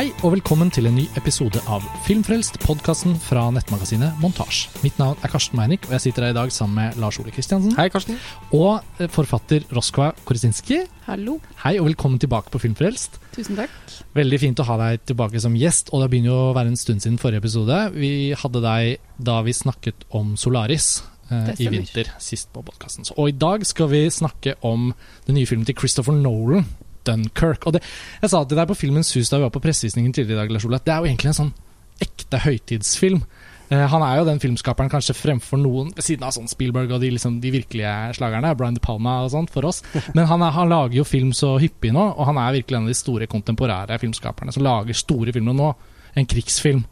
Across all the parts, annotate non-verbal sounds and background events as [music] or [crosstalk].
Hei og velkommen til en ny episode av Filmfrelst, podkasten fra nettmagasinet Montasj. Mitt navn er Karsten Meinick, og jeg sitter her i dag sammen med Lars Ole Kristiansen. Hei, Karsten. Og eh, forfatter Roskva Koresinski. Hallo. Hei og velkommen tilbake på Filmfrelst. Tusen takk. Veldig fint å ha deg tilbake som gjest, og det begynner jo å være en stund siden forrige episode. Vi hadde deg da vi snakket om Solaris. eh, I vinter, sist på podkasten. Og i dag skal vi snakke om den nye filmen til Christopher Nolan, Dunkerque. Og det, jeg sa til deg på Filmens Hus da vi var på pressevisningen tidligere i dag, Lars det er jo egentlig en sånn ekte høytidsfilm. Eh, han er jo den filmskaperen kanskje fremfor noen, ved siden av sånn Spielberg og de, liksom, de virkelige slagerne, Brian De Palma og sånt, for oss. [laughs] Men han, er, han lager jo film så hyppig nå, og han er virkelig en av de store kontemporære filmskaperne som lager store filmer nå. En krigsfilm.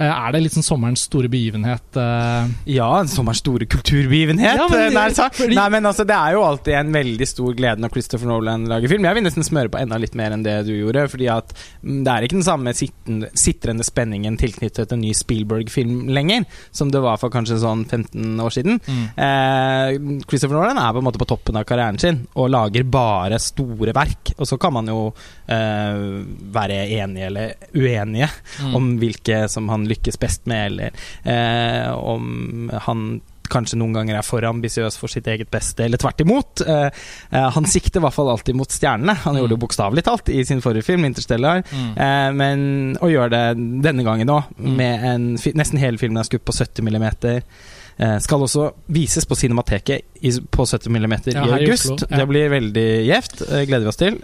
Eh, er det sånn sommerens store begivenhet? eh? Ja, sommerens store kulturbegivenhet. Ja, men- eh, nær sagt. fordi- Nei, men altså, Det er jo alltid en veldig stor glede når Christopher Nolan lager film. Jeg vil nesten smøre på enda litt mer enn det du gjorde. fordi at mm, Det er ikke den samme sitrende spenningen tilknyttet en ny Spielberg-film lenger, som det var for kanskje sånn 15 år siden. Eh, Christopher Nolan er på en måte på toppen av karrieren sin og lager bare store verk. Og så kan man jo eh, være enige eller uenige Mm. om hvilke som han lykkes best med, eller eh, om han kanskje noen ganger er for ambisiøs for sitt eget beste, eller tvert imot. Eh, eh, han sikter i hvert fall alltid mot stjernene. Han gjorde det Mm. bokstavelig talt i sin forrige film, 'Interstellar', Mm. eh, men å gjøre det denne gangen òg, Mm. med en nesten hele filmen er skutt på 70 millimeter. Eh, skal også vises på Cinemateket i, på 70 millimeter Ja, i august. i. Ja. Det blir veldig gjevt. gleder vi oss til.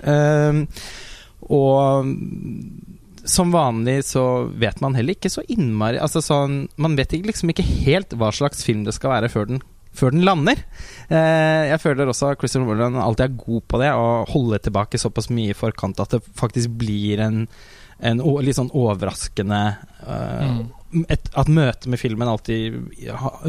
Og som vanlig så vet man heller ikke så innmari altså sånn, Man vet liksom ikke helt hva slags film det skal være før den, før den lander. Eh, jeg føler også at Christopher Nolan alltid er god på det, å holde tilbake såpass mye i forkant at det faktisk blir en, en litt sånn overraskende eh, Mm. Et, At møtet med filmen alltid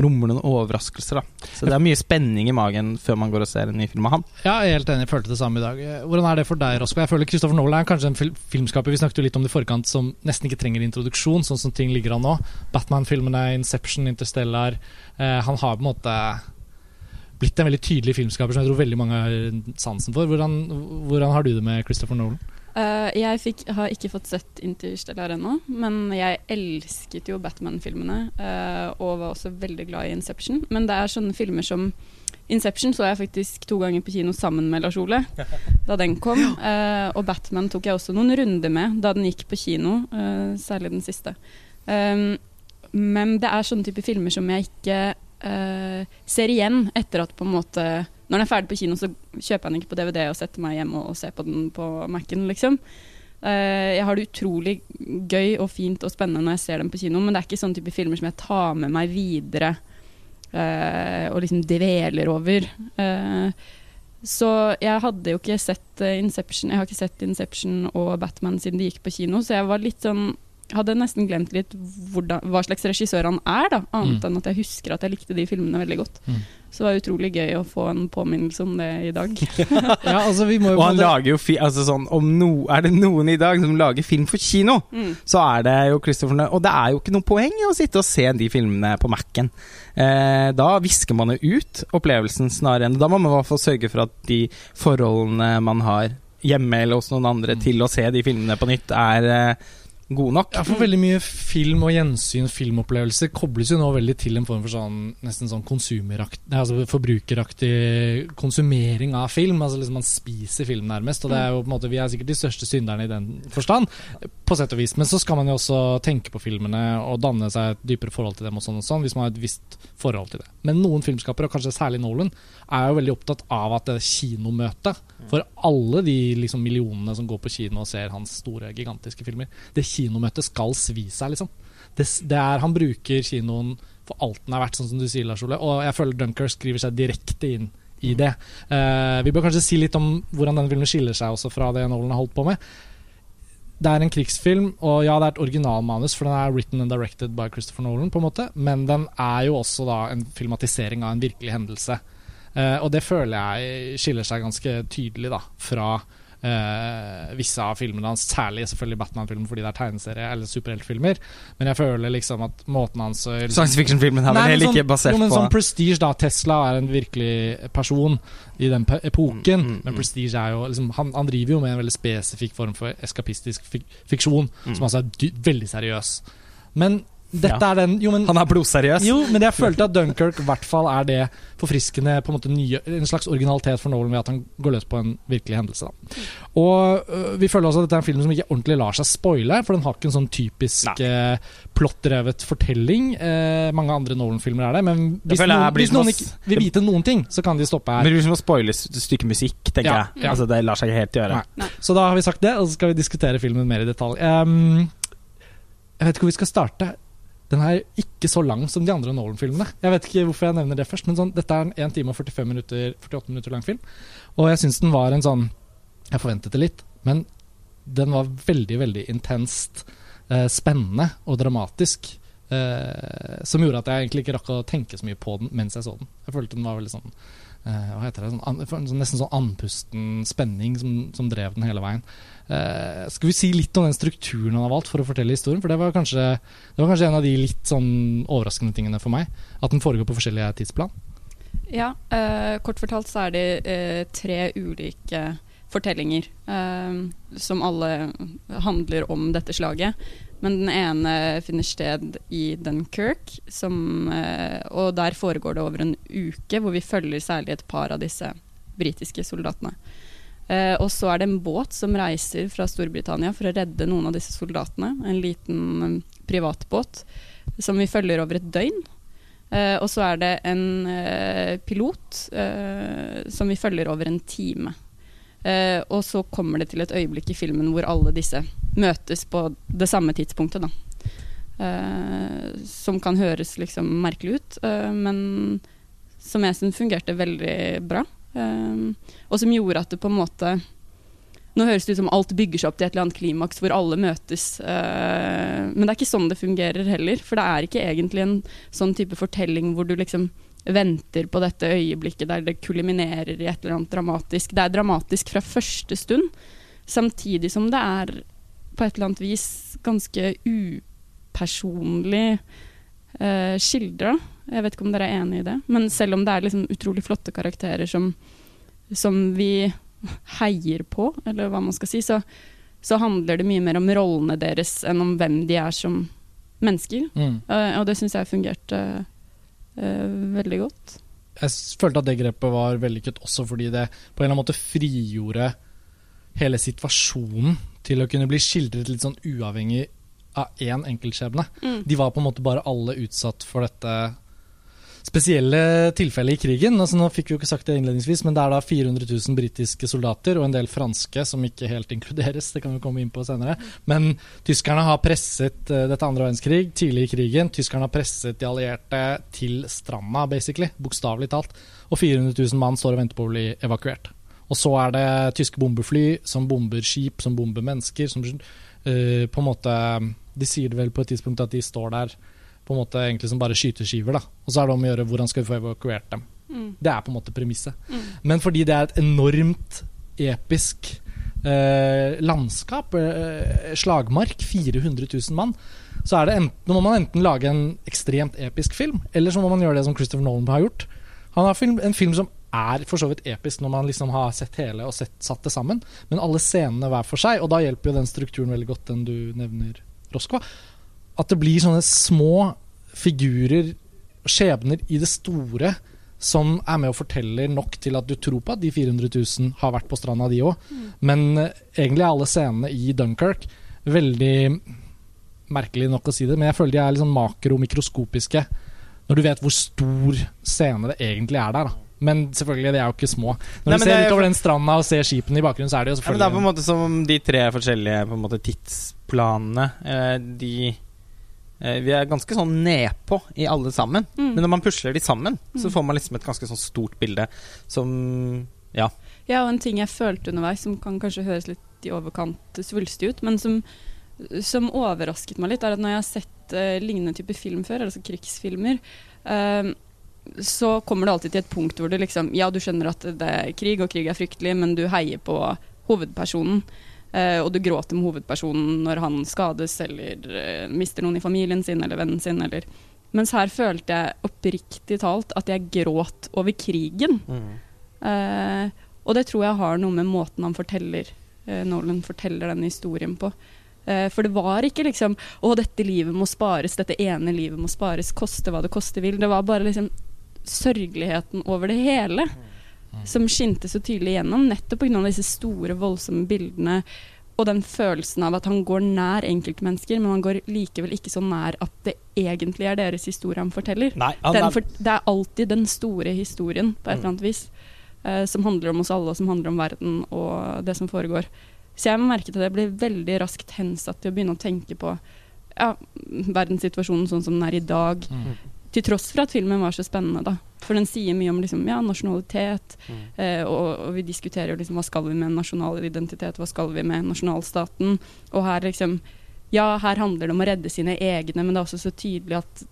rommer noen overraskelser. Da. Så det er mye spenning i magen før man går og ser en ny film av han. Ja, jeg er helt enig. Jeg følte det samme i dag. Eh, Hvordan er det for deg, Rosco? Jeg føler Christopher Nolan er kanskje en fil filmskaper Vi snakket jo litt om det i forkant som nesten ikke trenger introduksjon, sånn som ting ligger an nå. Batman-filmene, Inception, Interstellar. Eh, han har på en måte blitt en veldig tydelig filmskaper som jeg tror veldig mange har sansen for. Hvordan, hvordan har du det med Christopher Nolan? Eh, jeg fikk, har ikke fått sett Interstellar ennå, men jeg elsket jo Batman-filmene. Uh, og var også veldig glad i Inception. Men det er sånne filmer som Inception så jeg faktisk to ganger på kino sammen med Lars Ole da den kom. Uh, og Batman tok jeg også noen runder med da den gikk på kino, særlig den siste. Um, men det er sånne type filmer som jeg ikke ser igjen etter at på en måte Når den er ferdig på kino, så kjøper jeg den ikke på DVD og setter meg hjemme og ser på den på Mac-en, liksom. Uh, jeg har det utrolig gøy og fint og spennende når jeg ser dem på kino, men det er ikke sånne type filmer som jeg tar med meg videre uh, og liksom dveler over. Uh, så jeg hadde jo ikke sett Inception Jeg har ikke sett Inception og Batman siden de gikk på kino, så jeg var litt sånn hadde nesten glemt litt hvordan, hva slags regissør han er, da, annet Mm. enn at jeg husker at jeg likte de filmene veldig godt. Mm. Så det var utrolig gøy å få en påminnelse om det i dag. [laughs] Ja, altså vi må jo Og han lager jo fi altså sånn, om no, Er det noen i dag som lager film for kino, Mm. så er det jo Christopher. Og det er jo ikke noe poeng å sitte og se de filmene på Mac-en. Eh, da visker man jo ut opplevelsen snarere enn Da må man i hvert fall sørge for at de forholdene man har hjemme eller hos noen andre Mm. til å se de filmene på nytt, er eh, gode nok. Ja, for veldig mye film og gjensyn, filmopplevelser, kobles jo nå veldig til en form for sånn nesten sånn altså forbrukeraktig konsumering av film. Altså liksom Man spiser film nærmest, og det er jo på en måte vi er sikkert de største synderne i den forstand, på sett og vis. Men så skal man jo også tenke på filmene og danne seg et dypere forhold til dem og sånn og sånn, hvis man har et visst forhold til det. Men noen filmskapere, og kanskje særlig Nolan, er jo veldig opptatt av at det kinomøtet for alle de liksom millionene som går på kino og ser hans store, gigantiske filmer, det kinomøtet skal svi seg, liksom. Det, det er, han bruker kinoen for alt den er verdt, sånn som du sier, Lars Ole. Og jeg føler Dunker skriver seg direkte inn i det. Uh, vi bør kanskje si litt om hvordan denne filmen skiller seg også fra det Nolan har holdt på med. Det er en krigsfilm, og ja, det er et originalmanus, for den er written and directed by Christopher Nolan, på en måte, men den er jo også da en filmatisering av en virkelig hendelse. Eh, og det føler jeg skiller seg ganske tydelig da, fra eh, visse av filmene hans, særlig selvfølgelig Batman-filmen fordi det er tegneserie eller superheltfilmer. Men jeg føler liksom at måten hans Science fiction-filmen er vel heller sånn- ikke basert jo, men på sånn Prestige, da. Tesla er en virkelig person i den epoken. Mm, mm, men mm. Prestige er jo liksom, han, han driver jo med en veldig spesifikk form for eskapistisk fik fiksjon, Mm. som altså er veldig seriøs. Men dette Ja. er den Jo, men Han er blodseriøs. jo, men jeg følte at Dunkerque i hvert fall er det forfriskende på en måte nye, En slags originalitet for Nolan ved at han går løs på en virkelig hendelse. Da. Og øh, Vi føler også at dette er en film som ikke ordentlig lar seg spoile, for den har ikke en sånn typisk eh, plottdrevet fortelling. Eh, mange andre Nolan-filmer er det, men hvis noen, hvis noen ikke vil vite noen ting, så kan de stoppe Men her. det blir som å spoile et stykke musikk, tenker Ja, jeg. ja. Altså, det lar seg ikke helt gjøre. Nei. Så da har vi sagt det, og så skal vi diskutere filmen mer i detalj. Um, jeg vet ikke hvor vi skal starte. Den er ikke så lang som de andre Nolan-filmene. Jeg vet ikke hvorfor jeg nevner det først, men sånn, dette er en 1 time og 45 minutter, 48 minutter lang film. Og jeg syns den var en sånn Jeg forventet det litt, men den var veldig, veldig intenst eh, spennende og dramatisk. eh, som gjorde at jeg egentlig ikke rakk å tenke så mye på den mens jeg så den. Jeg følte den var veldig sånn eh, Hva heter det? Sånn, an, sånn, nesten sånn andpusten spenning som, som drev den hele veien. Eh, skal vi si litt om den strukturen han har valgt for å fortelle historien? For det var kanskje, det var kanskje en av de litt sånn overraskende tingene for meg. At den foregår på forskjellige tidsplan. Ja, eh, kort fortalt så er det eh, tre ulike fortellinger eh, som alle handler om dette slaget. Men den ene finner sted i Dunkerque, som, eh, og der foregår det over en uke, hvor vi følger særlig et par av disse britiske soldatene. Eh, og så er det en båt som reiser fra Storbritannia for å redde noen av disse soldatene. En liten eh, privatbåt som vi følger over et døgn. Og så er det en pilot som vi følger over en time. Eh, og så kommer det til et øyeblikk i filmen hvor alle disse møtes på det samme tidspunktet. Da. Uh, som kan høres liksom merkelig ut, uh, men som jeg syns fungerte veldig bra. Og som gjorde at det på en måte Nå høres det ut som alt bygger seg opp til et eller annet klimaks hvor alle møtes. men det er ikke sånn det fungerer heller. For det er ikke egentlig en sånn type fortelling hvor du liksom venter på dette øyeblikket der det kuliminerer i et eller annet dramatisk. Det er dramatisk fra første stund, samtidig som det er på et eller annet vis ganske upersonlig eh, skildra. Jeg vet ikke om dere er enig i det, men selv om det er liksom utrolig flotte karakterer som, som vi heier på, eller hva man skal si, så, så handler det mye mer om rollene deres enn om hvem de er som mennesker. Mm. Uh, og det syns jeg fungerte eh, veldig godt. Jeg følte at det grepet var vellykket også fordi det på en eller annen måte frigjorde hele situasjonen til å kunne bli skildret litt sånn uavhengig av én enkeltskjebne. Mm. De var på en måte bare alle utsatt for dette spesielle tilfellet i krigen. Altså, nå fikk vi jo ikke sagt det innledningsvis, men det er da 400 000 britiske soldater og en del franske som ikke helt [laughs] inkluderes. Det kan vi komme inn på senere. Men tyskerne har presset eh, dette andre verdenskrig tidlig i krigen. Tyskerne har presset de allierte til stranda, basically. Bokstavelig talt. Og 400 000 mann står og venter på å bli evakuert. Og så er det tyske bombefly som bomber skip, som bomber mennesker. Som uh, på en måte De sier det vel på et tidspunkt at de står der på en måte egentlig som bare skyteskiver. da Og så er det om å gjøre hvordan skal vi få evakuert dem. Mm. Det er på en måte premisset. Mm. Men fordi det er et enormt episk eh, landskap, eh, slagmark, 400 000 mann, så er det enten, må man enten lage en ekstremt episk film, eller så må man gjøre det som Christopher Nolan har gjort. Han har film, en film som er for så vidt episk når man liksom har sett hele og sett, satt det sammen, men alle scenene hver for seg, og da hjelper jo den strukturen veldig godt, den du nevner, Roscoe. At det blir sånne små figurer, skjebner i det store, som er med og forteller nok til at du tror på at de 400 000 har vært på stranda, de òg. Men eh, egentlig er alle scenene i Dunkerque veldig Merkelig nok å si det, men jeg føler de er litt sånn makromikroskopiske når du vet hvor stor scene det egentlig er der. da. Men selvfølgelig, de er jo ikke små. Når Nei, du ser er- utover den stranda og ser skipene i bakgrunnen, så er det jo Ja, men det er på en måte som de tre forskjellige måte, tidsplanene eh, De Vi er ganske sånn nedpå i alle sammen. Mm. Men når man pusler de sammen, så Mm. får man liksom et ganske sånn stort bilde som Ja. Ja, og en ting jeg følte underveis, som kan kanskje høres litt i overkant svulstig ut, men som, som overrasket meg litt, er at når jeg har sett uh, lignende type film før, altså krigsfilmer, uh, så kommer det alltid til et punkt hvor du liksom Ja, du skjønner at det er krig, og krig er fryktelig, men du heier på hovedpersonen. Eh, og du gråter med hovedpersonen når han skades eller eh, mister noen i familien sin eller vennen sin. Eller. Mens her følte jeg oppriktig talt at jeg gråt over krigen. Mm. Uh, og det tror jeg har noe med måten han forteller uh, Nolan forteller denne historien på. Uh, for det var ikke liksom 'Å, dette livet må spares, dette ene livet må spares, koste hva det koste vil'. Det var bare liksom sørgeligheten over det hele som skinte så tydelig gjennom, nettopp pga. disse store, voldsomme bildene og den følelsen av at han går nær enkeltmennesker, men han går likevel ikke så nær at det egentlig er deres historie han forteller. Nei, han er, for, det er alltid den store historien, på et Mm. eller annet vis, uh, som handler om oss alle, og som handler om verden og det som foregår. Så jeg merket at jeg ble veldig raskt hensatt til å begynne å tenke på ja, verdenssituasjonen sånn som den er i dag, Mm. Til tross for at filmen var så spennende, da. For den sier mye om liksom, ja, nasjonalitet, Mm. eh, og, og vi diskuterer liksom hva skal vi med nasjonal identitet, hva skal vi med nasjonalstaten, og her liksom Ja, her handler det om å redde sine egne, men det er også så tydelig at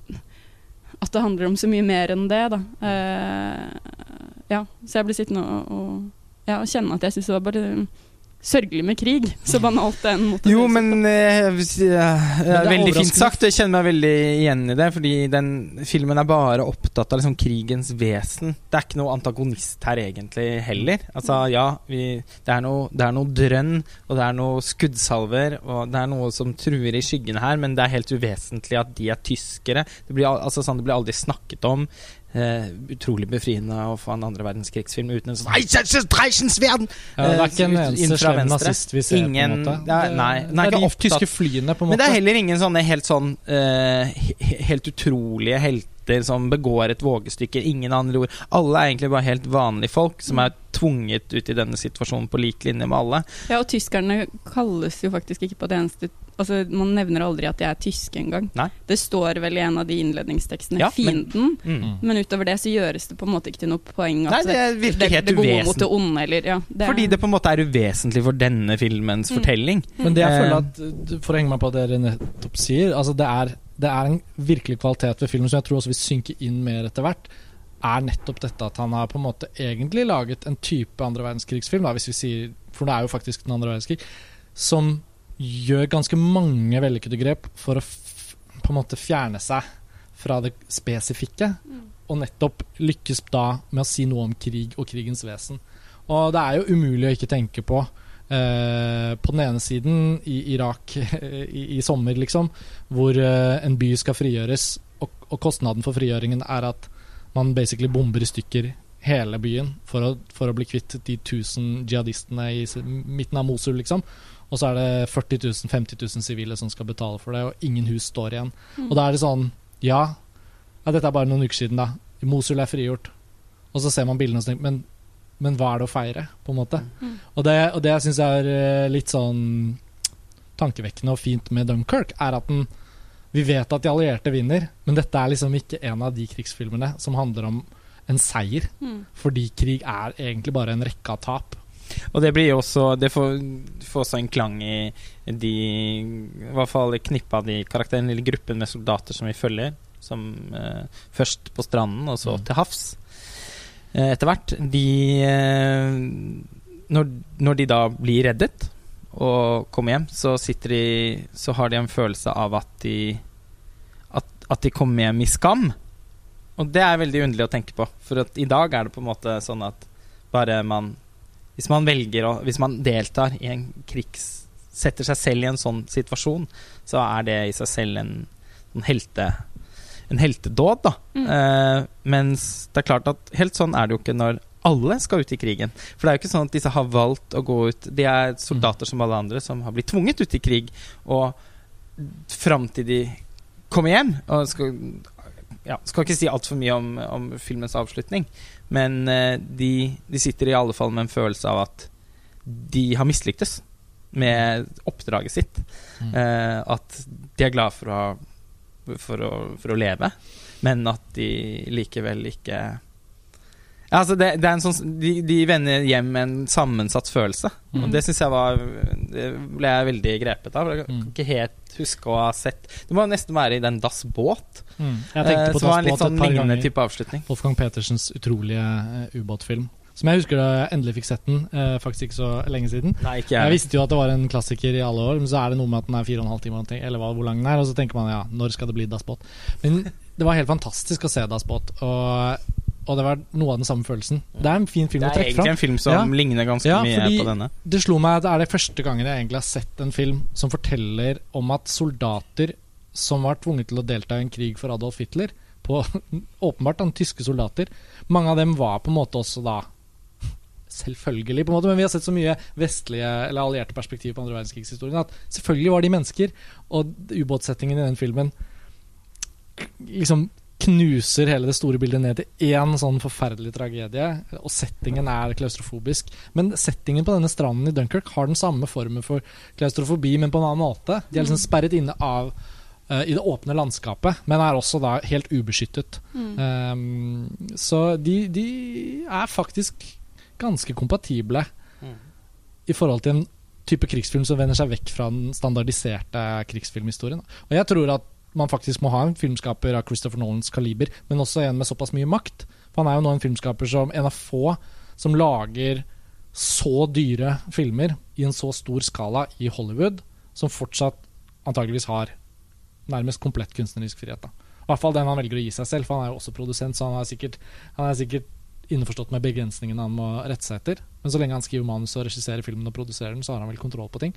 at det handler om så mye mer enn det, da. Eh, ja, så jeg ble sittende og, og, ja, kjenne at jeg syns det var bare sørgelig med krig, så banalt det enn måtte Jo, men eh, eh, det er Veldig fint sagt. Jeg kjenner meg veldig igjen i det. Fordi den filmen er bare opptatt av liksom krigens vesen. Det er ikke noe antagonist her egentlig heller. Altså, ja, vi, det, er noe, det er noe drønn, og det er noe skuddsalver, og det er noe som truer i skyggene her, men det er helt uvesentlig at de er tyskere. Det blir, altså, sånn, det blir aldri snakket om. Eh, utrolig befriende å få en andre verdenskrigsfilm uten en sånn! Ja, det er ikke en Eh, eneste slem nazist vi ser, Ingen- på en måte. det er- Det- nei, er det er de opptatt- tyske flyene, på en måte. Men det er heller ingen sånne helt sånn uh, helt utrolige helter som begår et vågestykke. Ingen andre ord. Alle er egentlig bare helt vanlige folk som er tvunget ut i denne situasjonen på lik linje med alle. Ja, og tyskerne kalles jo faktisk ikke på det eneste Altså, Man nevner aldri at de er tyske engang. Nei. Det står vel i en av de innledningstekstene Ja, 'fienden', men, Mm. men, utover det så gjøres det på en måte ikke til noe poeng Nei, at det er det, helt det gode mot det onde, eller ja. Det er- Fordi det på en måte er uvesentlig for denne filmens Mm. fortelling. Men det jeg Eh. føler at For å henge meg på det dere nettopp sier altså det, er, det er en virkelig kvalitet ved filmen som jeg tror også vil synke inn mer etter hvert. Er nettopp dette at han har på en måte egentlig laget en type andre verdenskrigsfilm, da, hvis vi sier For det er jo faktisk den andre verdenskrig. Som gjør ganske mange vellykkede grep for å på en måte fjerne seg fra det spesifikke. Mm. Og nettopp lykkes da med å si noe om krig og krigens vesen. Og det er jo umulig å ikke tenke på eh, på den ene siden i Irak [laughs] i, i sommer, liksom, hvor eh, en by skal frigjøres, og, og kostnaden for frigjøringen er at man basically bomber i stykker hele byen for å, for å bli kvitt de tusen jihadistene i midten av Mosul, liksom. Og så er det 40 000, 50 000 sivile som skal betale for det, og ingen hus står igjen. Mm. Og da er det sånn Ja, ja dette er bare noen uker siden, da. Mosul er frigjort. Og så ser man bildene og sånn tenker men, men hva er det å feire, på en måte? Mm. Og det, og det jeg syns er eh, litt sånn tankevekkende og fint med Dunkerque, er at den Vi vet at de allierte vinner, men dette er liksom ikke en av de krigsfilmene som handler om en seier. Mm. Fordi krig er egentlig bare en rekke av tap. Og det blir også Det får, får også en klang i de I hvert fall i knippet av de karakterene, eller gruppen med soldater som vi følger. Som eh, først på stranden, og så Mm. til havs. Eh, etter hvert. De eh, når, når de da blir reddet og kommer hjem, så sitter de Så har de en følelse av at de At, at de kommer hjem i skam. Og det er veldig underlig å tenke på. For at i dag er det på en måte sånn at bare man hvis man velger å Hvis man deltar i en krigs Setter seg selv i en sånn situasjon, så er det i seg selv en, en helte En heltedåd, da. Mm. Eh, mens det er klart at helt sånn er det jo ikke når alle skal ut i krigen. For det er jo ikke sånn at disse har valgt å gå ut De er soldater som alle andre som har blitt tvunget ut i krig. Og fram til de kommer hjem og skal, ja, skal ikke si altfor mye om, om filmens avslutning, men eh, de, de sitter i alle fall med en følelse av at de har mislyktes med oppdraget sitt. Mm. Eh, at de er glad for å, for, å, for å leve, men at de likevel ikke ja, altså det, det en sånn, de, de vender hjem med en sammensatt følelse. Mm. Og det syns jeg var Det ble jeg veldig grepet av. Jeg kan Mm. ikke helt huske å ha sett Det må nesten være i den Das Båt. Mm. Jeg tenkte eh, som var en litt sånn lignende type avslutning. Wolfgang Petersens utrolige uh, ubåtfilm. Som jeg husker da jeg endelig fikk sett den, eh, faktisk ikke så lenge siden. Nei, ikke Jeg jeg. visste jo at det var en klassiker i alle år, men så er det noe med at den er fire og en halv time, eller hva, hvor lang den er, og så tenker man ja, når skal det bli Das Båt? Men det var helt fantastisk å se Das Båt, og, og det var noe av den samme følelsen. Det er en fin film å trekke fram. Det er egentlig en film som Ja. ligner ganske Ja, mye på denne. Det slo meg at det er det første gangen jeg egentlig har sett en film som forteller om at soldater som var tvunget til å delta i en krig for Adolf Hitler, på [laughs] åpenbart da, tyske soldater, mange av dem var på en måte også da Selvfølgelig, på en måte, men vi har sett så mye vestlige eller allierte perspektiv på andre verdenskrigshistorien at selvfølgelig var de mennesker, og ubåtsettingen i den filmen liksom knuser hele det store bildet ned til én sånn forferdelig tragedie, og settingen er klaustrofobisk. Men settingen på denne stranden i Dunkerque har den samme formen for klaustrofobi, men på en annen måte. De er liksom sperret inne av uh, i det åpne landskapet, men er også da helt ubeskyttet. Mm. Um, så de, de er faktisk ganske kompatible Mm. i forhold til en type krigsfilm som vender seg vekk fra den standardiserte krigsfilmhistorien. Og jeg tror at man faktisk må ha en filmskaper av Christopher Nolans kaliber, men også en med såpass mye makt. For han er jo nå en filmskaper som en av få som lager så dyre filmer i en så stor skala i Hollywood, som fortsatt antageligvis har nærmest komplett kunstnerisk frihet. Da. I hvert fall den han velger å gi seg selv, for han er jo også produsent, så han er sikkert, han er sikkert innforstått med begrensningene han må rette seg etter. Men så lenge han skriver manus og regisserer filmen og produserer den, så har han vel kontroll på ting.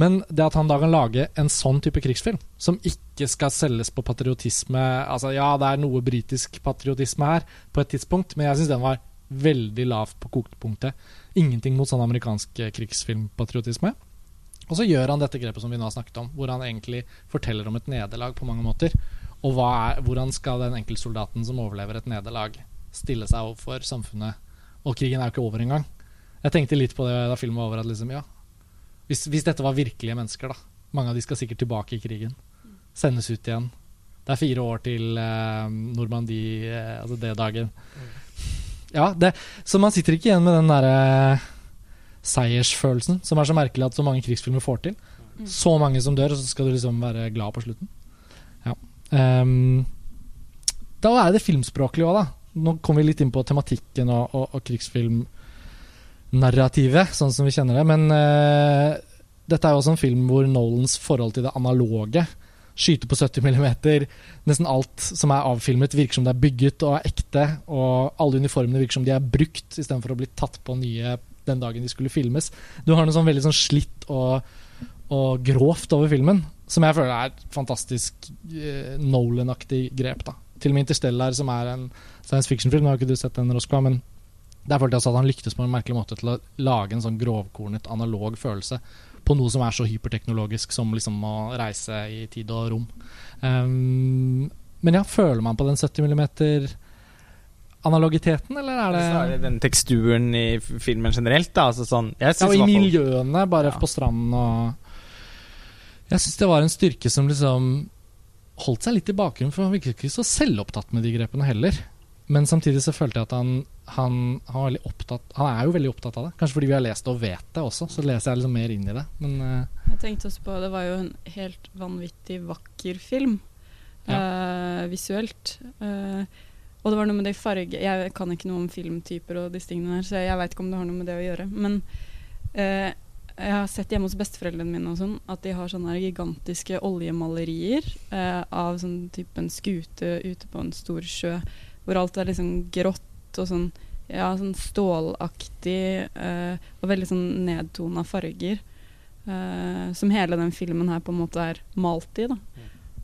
Men det at han da kan lage en sånn type krigsfilm, som ikke skal selges på patriotisme Altså ja, det er noe britisk patriotisme her på et tidspunkt, men jeg syns den var veldig lavt på kokepunktet. Ingenting mot sånn amerikansk eh, krigsfilmpatriotisme. Og så gjør han dette grepet som vi nå har snakket om, hvor han egentlig forteller om et nederlag på mange måter. Og er, hvordan skal den enkeltsoldaten som overlever et nederlag, stille seg overfor samfunnet? Og krigen er jo ikke over engang. Jeg tenkte litt på det da filmen var over, at liksom, ja hvis, hvis dette var virkelige mennesker, da. Mange av de skal sikkert tilbake i krigen. Sendes ut igjen. Det er fire år til eh, Normandie, eh, altså det dagen. Ja, det, så man sitter ikke igjen med den derre seiersfølelsen som er så merkelig at så mange krigsfilmer får til. Så mange som dør, og så skal du liksom være glad på slutten. Ja. Um, da er det filmspråklig òg, da. Nå kommer vi litt inn på tematikken og, og, og krigsfilmnarrativet, sånn som vi kjenner det. Men uh, dette er jo også en film hvor Nolans forhold til det analoge Skyte på 70 mm, nesten alt som er avfilmet, virker som det er bygget og er ekte. Og alle uniformene virker som de er brukt, istedenfor å bli tatt på nye den dagen de skulle filmes. Du har noe sånn veldig sånn slitt og, og grovt over filmen, som jeg føler er et fantastisk eh, Nolan-aktig grep. da Til og med Interstellar, som er en science fiction-film, nå har ikke du sett den, Roskva, men der følte jeg at han lyktes på en merkelig måte til å lage en sånn grovkornet, analog følelse på noe som er så hyperteknologisk som liksom å reise i tid og rom. Um, men ja, føler man på den 70 mm analogiteten, eller er det Så er det den teksturen i filmen generelt, da. Altså sånn, Ja, og i miljøene, bare Ja. på stranden og Jeg syns det var en styrke som liksom holdt seg litt i bakgrunnen, for han virket ikke så selvopptatt med de grepene heller. Men samtidig så følte jeg at han, han, han opptatt Han er jo veldig opptatt av det. Kanskje fordi vi har lest det og vet det også, så leser jeg liksom mer inn i det. Men uh, Jeg tenkte også på Det var jo en helt vanvittig vakker film. eh, visuelt. Uh, og det var noe med det farge Jeg kan ikke noe om filmtyper og disse tingene her, så jeg veit ikke om det har noe med det å gjøre. Men jeg har sett hjemme hos besteforeldrene mine sånn at de har sånne gigantiske oljemalerier eh, av sånn type en skute ute på en stor sjø, hvor alt er liksom grått og sånn ja, sånn stålaktig eh, og veldig sånn nedtona farger. eh, som hele den filmen her på en måte er malt i. da.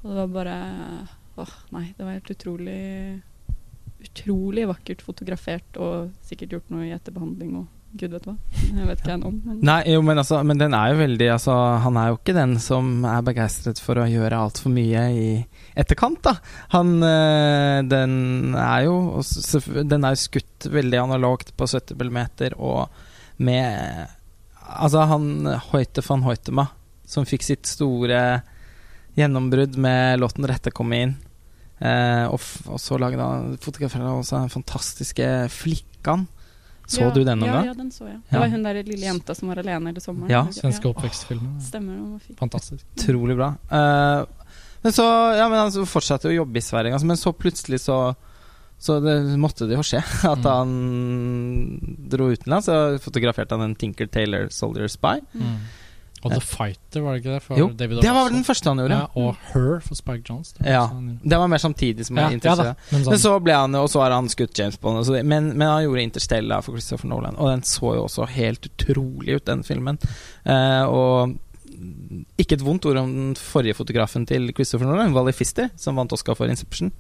Og det var bare Åh, nei. Det var helt utrolig Utrolig vakkert fotografert og sikkert gjort noe i etterbehandling og gud vet hva. Jeg vet ikke hva han om. Men Nei, jo, men, altså, men den er jo veldig altså, Han er jo ikke den som er begeistret for å gjøre altfor mye i etterkant, da. Han øh, Den er jo Den er jo skutt veldig analogt på 70 mm og med Altså, han Hoite van Hoitema, som fikk sitt store gjennombrudd med låten 'Rette komme inn'. Eh, og, og så lagde han fotograferte av den fantastiske Flikkan. Så ja, du den noen ja, gang? Ja, den så jeg. Ja. Det var hun der lille jenta som var alene hele sommeren. Ja, svenske oppvekstfilmer. Stemmer, den var fin. Fantastisk. Utrolig bra. Uh, men så Ja, men han fortsatte å jobbe i Sverige, altså, men så plutselig så Så det måtte det jo skje [laughs] at Mm. han dro utenlands. Og fotograferte han en Tinker Taylor Soldier Spy. Mm. Og The Fighter, var det ikke det? For Jo, David Det var vel den første han gjorde. Ja, og Her for Spike Jones. det Ja. Det var mer samtidig som ja, jeg ja da. Men, sånn, Men så ble han Og så har han skutt James Bond. det- Men, men han gjorde Interstellar for Christopher Nolan, og den så jo også helt utrolig ut, den filmen. Uh, og ikke et vondt ord om den forrige fotografen til Christopher Nolan, Wally Fister, som vant Oscar for Inception.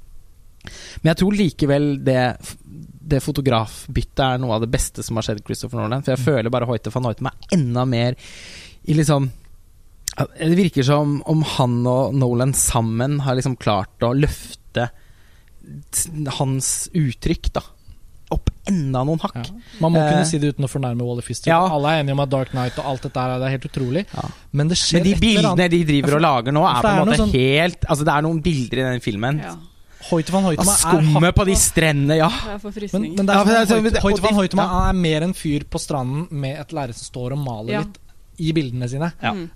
Men jeg tror likevel det, det fotografbyttet er noe av det beste som har skjedd Christopher Nolan. For jeg Mm. føler bare Hoite van Hoite meg enda mer i liksom Det virker som om han og Nolan sammen har liksom klart å løfte hans uttrykk da opp enda noen hakk. ja. Man må Eh, kunne si det uten å fornærme Wally Fister. ja. Alle er enige om at Dark Knight og alt dette her det er helt utrolig. Ja. Men det skjer Men de bildene de driver og lager nå, er på en måte sånn- helt Altså Det er noen bilder i den filmen. Ja. Van Av er skummet på de strendene, ja. Men, men er er sånn, er mer en fyr på stranden med et lerret som står og maler Ja. litt i bildene sine. Ja. Mm.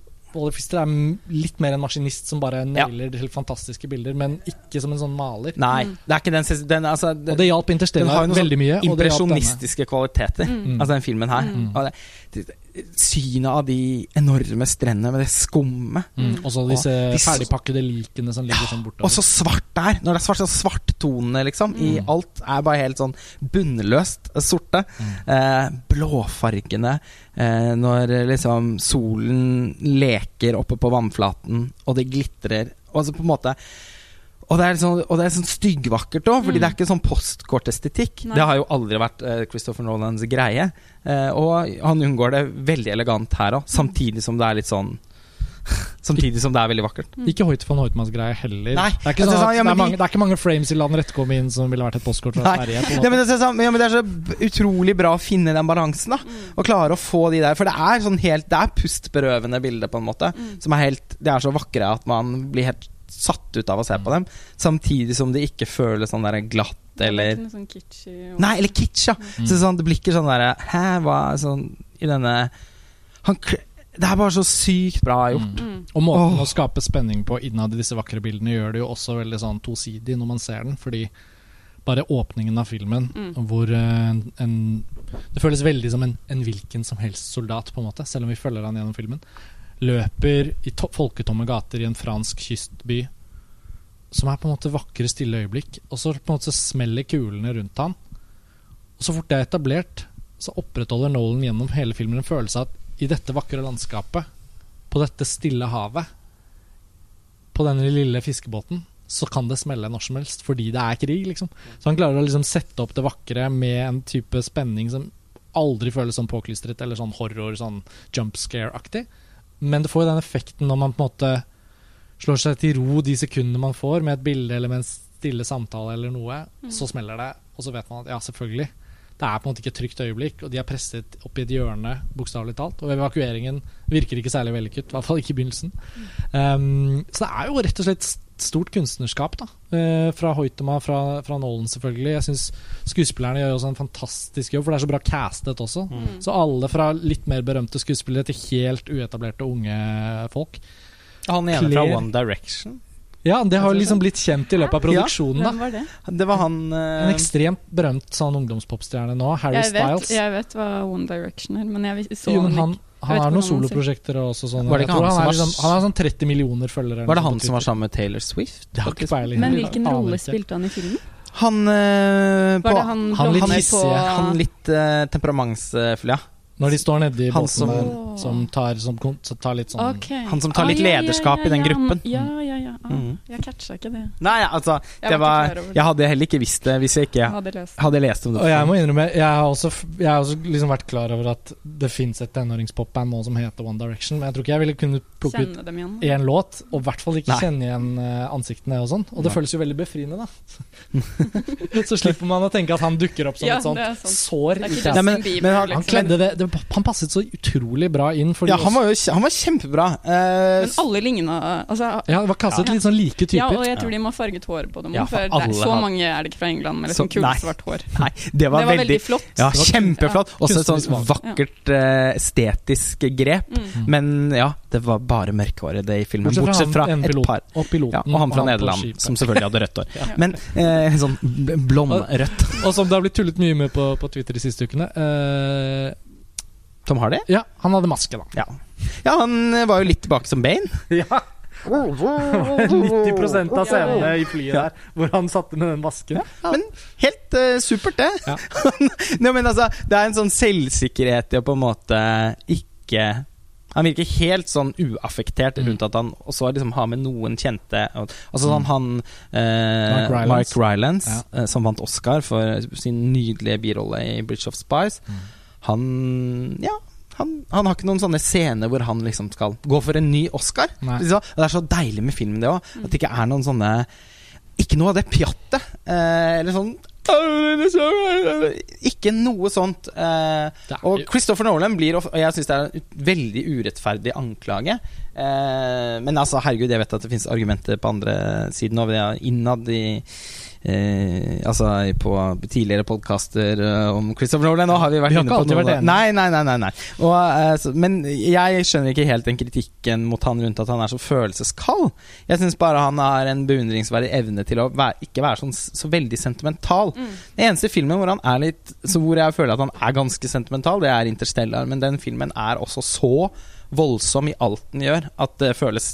Fister er litt mer en maskinist som bare nailer helt fantastiske bilder, men ikke som en sånn maler. Nei, Mm. det er ikke den, den altså, Og det hjalp den har Interstellar veldig mye. og det impresjonistiske kvaliteter, Mm. altså den filmen her. Mm. Og det, det, synet av de enorme strendene med det skummet. Mm. Og så disse Og ferdigpakkede likene som ligger sånn bortover. Og så svart der! Når det er svart, så svarttonene, liksom. I Mm. alt er bare helt sånn bunnløst sorte. Mm. Eh, blåfargene eh, når eh, liksom solen leker oppe på vannflaten, og det glitrer. Og så på en måte og det er sånn, og det er sånn styggvakkert òg, fordi Mm. det er ikke sånn postkortestetikk. Nei. Det har jo aldri vært uh, Christopher Nolans greie. Uh, og han unngår det veldig elegant her òg, samtidig som det er litt sånn Samtidig som det er veldig vakkert. Ikke Hoit van Hoitmanns greie heller. Nei, det, er ikke altså, sånn sånn, at ja, det, er mange, det er ikke mange frames i land rett inn som ville vært et postkort fra Sverige. På Ja, men, det er så, ja, men det er så utrolig bra å finne den balansen, da. Mm. Og klare å få de der. For det er sånn helt Det er pustberøvende bilder, på en måte. Mm. Som er helt De er så vakre at man blir helt satt ut av å se på dem. Samtidig som det ikke føles sånn der glatt er eller ikke noe sånn kitschy og- Nei, eller kitsch, ja. Mm. Så sånn, det blir ikke sånn derre Hæ, hva sånn I denne han, kl- Det er bare så sykt bra gjort. Mm. Mm. Og måten oh. å skape spenning på innad i disse vakre bildene gjør det jo også veldig sånn tosidig når man ser den, fordi bare åpningen av filmen, Mm. hvor eh, en, en Det føles veldig som en, en hvilken som helst soldat, på en måte, selv om vi følger han gjennom filmen. Løper i to folketomme gater i en fransk kystby, som er på en måte vakre, stille øyeblikk, og så på en måte smeller kulene rundt han. Og så fort det er etablert, så opprettholder Nolan gjennom hele filmen en følelse av at i dette vakre landskapet, på dette stille havet, på denne lille fiskebåten, så kan det smelle når som helst, fordi det er krig, liksom. Så han klarer å liksom sette opp det vakre med en type spenning som aldri føles sånn påklistret, eller sånn horror, sånn jump scare-aktig. Men det får jo den effekten når man på en måte slår seg til ro de sekundene man får med et bilde eller med en stille samtale eller noe, Mm. så smeller det, og så vet man at ja, selvfølgelig. Det er på en måte ikke et trygt øyeblikk, og de er presset opp i et hjørne, bokstavelig talt. Og evakueringen virker ikke særlig vellykket, i hvert fall ikke i begynnelsen. Um, så det er jo rett og slett st- stort kunstnerskap, da. eh, fra Hoitema, fra, fra Nolan, selvfølgelig. Jeg syns skuespillerne gjør også en fantastisk jobb, for det er så bra castet også. Mm. Så alle fra litt mer berømte skuespillere til helt uetablerte unge folk. Han ene fra One Direction. Ja, det har liksom blitt kjent i løpet av produksjonen. Ja, Hvem var det? Det var han En eh, ekstremt berømt sånn ungdomspopstjerne nå, Harry Jeg vet, Styles. jeg vet hva One Direction er, men jeg så Jo, men han han, ikke. Han har noen soloprosjekter og også sånn. Var det ikke han, han er liksom, han har sånn 30 millioner følgere. Var det han som var sammen med Taylor Swift? Det har ikke peiling. Men hvilken rolle spilte han i filmen? Han eh, på, han, han litt hissige, Han litt uh, temperamentsfull, ja. Når de står nedi Han båten som- der, som tar, som, som tar litt sånn okay. Han som tar Ah, litt ja, ja, lederskap ja, i den gruppen. Ja, ja, ja. Ah, mm. Jeg catcha ikke det. Nei, altså Jeg det var. Jeg hadde heller ikke visst det hvis jeg ikke hadde lest. hadde lest om det. Og jeg må innrømme, jeg har også, jeg har også liksom vært klar over at det fins et tenåringspopband nå som heter One Direction, men jeg tror ikke jeg ville kunne plukke ut én låt, og i hvert fall ikke Nei. kjenne igjen eh, ansiktene og sånn. Og det Nei. føles jo veldig befriende, da. [laughs] så slipper man å tenke at han dukker opp som Ja, et sånt sår. Det er ikke men- Justin Bieber, men han- han liksom. kledde det, det Han passet så utrolig bra inn. Fordi Ja, han var jo han var kjempebra. Uh, Men alle ligna altså, ja, det var kastet litt sånn like typer. Ja, og jeg tror de må ha farget håret på dem Ja, for for det er, så har- mange er det ikke fra England med liksom kult, svart hår. [laughs] Nei, det Det var, var veldig veldig flott. Ja, var- kjempeflott. Også et sånt vakkert eh, estetisk grep. Mm. Men ja, det var bare mørkhåret det i filmen. Bortsett fra, Bortsett fra han, et par. og piloten. Ja, og han fra på Nederland, som selvfølgelig hadde rødt hår. [laughs] Ja. Men uh, sånn blondrødt. Og som det har blitt tullet mye med på, på Twitter de siste ukene. eh, Tom Hardy? ja, han hadde maske, da. Ja. ja, han eh, var jo litt tilbake som Bane. [laughs] Ja. 90 av scenene i flyet Ja. der hvor han satte med den masken. Men helt uh, supert, det. Ja. [laughs] Nei, men altså, det er en sånn selvsikkerhet i å på en måte ikke han virker helt sånn uaffektert Mm. rundt at han også liksom har med noen kjente Altså sånn Mm. han eh, Mark Rylance. Ja. eh, som vant Oscar for sin nydelige birolle i Bridge of Spies. Mm. Han Ja, han, han har ikke noen sånne scener hvor han liksom skal gå for en ny Oscar. Og det er så deilig med filmen, det òg. At det ikke er noen sånne Ikke noe av det pjattet. Eh, eller sånn Ikke noe sånt. Eh, og Christopher Nolan blir Og jeg syns det er en veldig urettferdig anklage. Eh, men altså, herregud, jeg vet at det finnes argumenter på andre siden av det. Innad i eh, Altså på tidligere podkaster eh, om Christopher Nolan. Nå har vi vært Vi har inne på noe. Nei, nei, nei. nei, nei. Og, eh, så, men jeg skjønner ikke helt den kritikken mot han rundt at han er så følelseskald. Jeg syns bare han har en beundringsverdig evne til å være, ikke være sånn, så veldig sentimental. Mm. Den eneste filmen hvor han er litt Så hvor jeg føler at han er ganske sentimental, det er Interstellar. Men den filmen er også så voldsom i alt den gjør, at det føles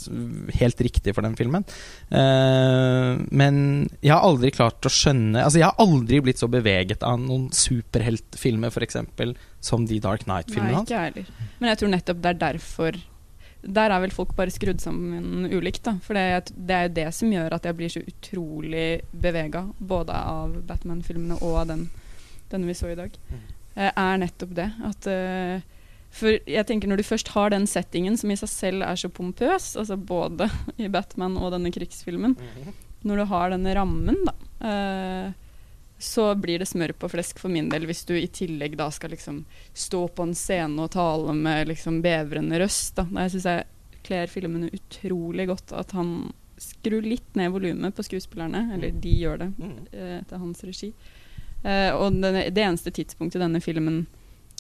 helt riktig for den filmen. Uh, men jeg har aldri klart å skjønne Altså Jeg har aldri blitt så beveget av noen superheltfilmer, f.eks., som de Dark Nei, Knight-filmene hans. ikke jeg heller. Men jeg tror nettopp det er derfor Der er vel folk bare skrudd sammen ulikt, da. For det, det er jo det som gjør at jeg blir så utrolig bevega, både av Batman-filmene og av den, denne vi så i dag. Eh, Er nettopp det. At eh, For jeg tenker når du først har den settingen som i seg selv er så pompøs, altså både [laughs] i Batman og denne krigsfilmen, når du har denne rammen, da, eh, så blir det smør på flesk for min del hvis du i tillegg da skal liksom stå på en scene og tale med liksom bevrende røst. Da. Jeg syns jeg kler filmene utrolig godt at han skrur litt ned volumet på skuespillerne, eller de gjør det eh, etter hans regi. Eh, og det, det eneste tidspunktet i denne filmen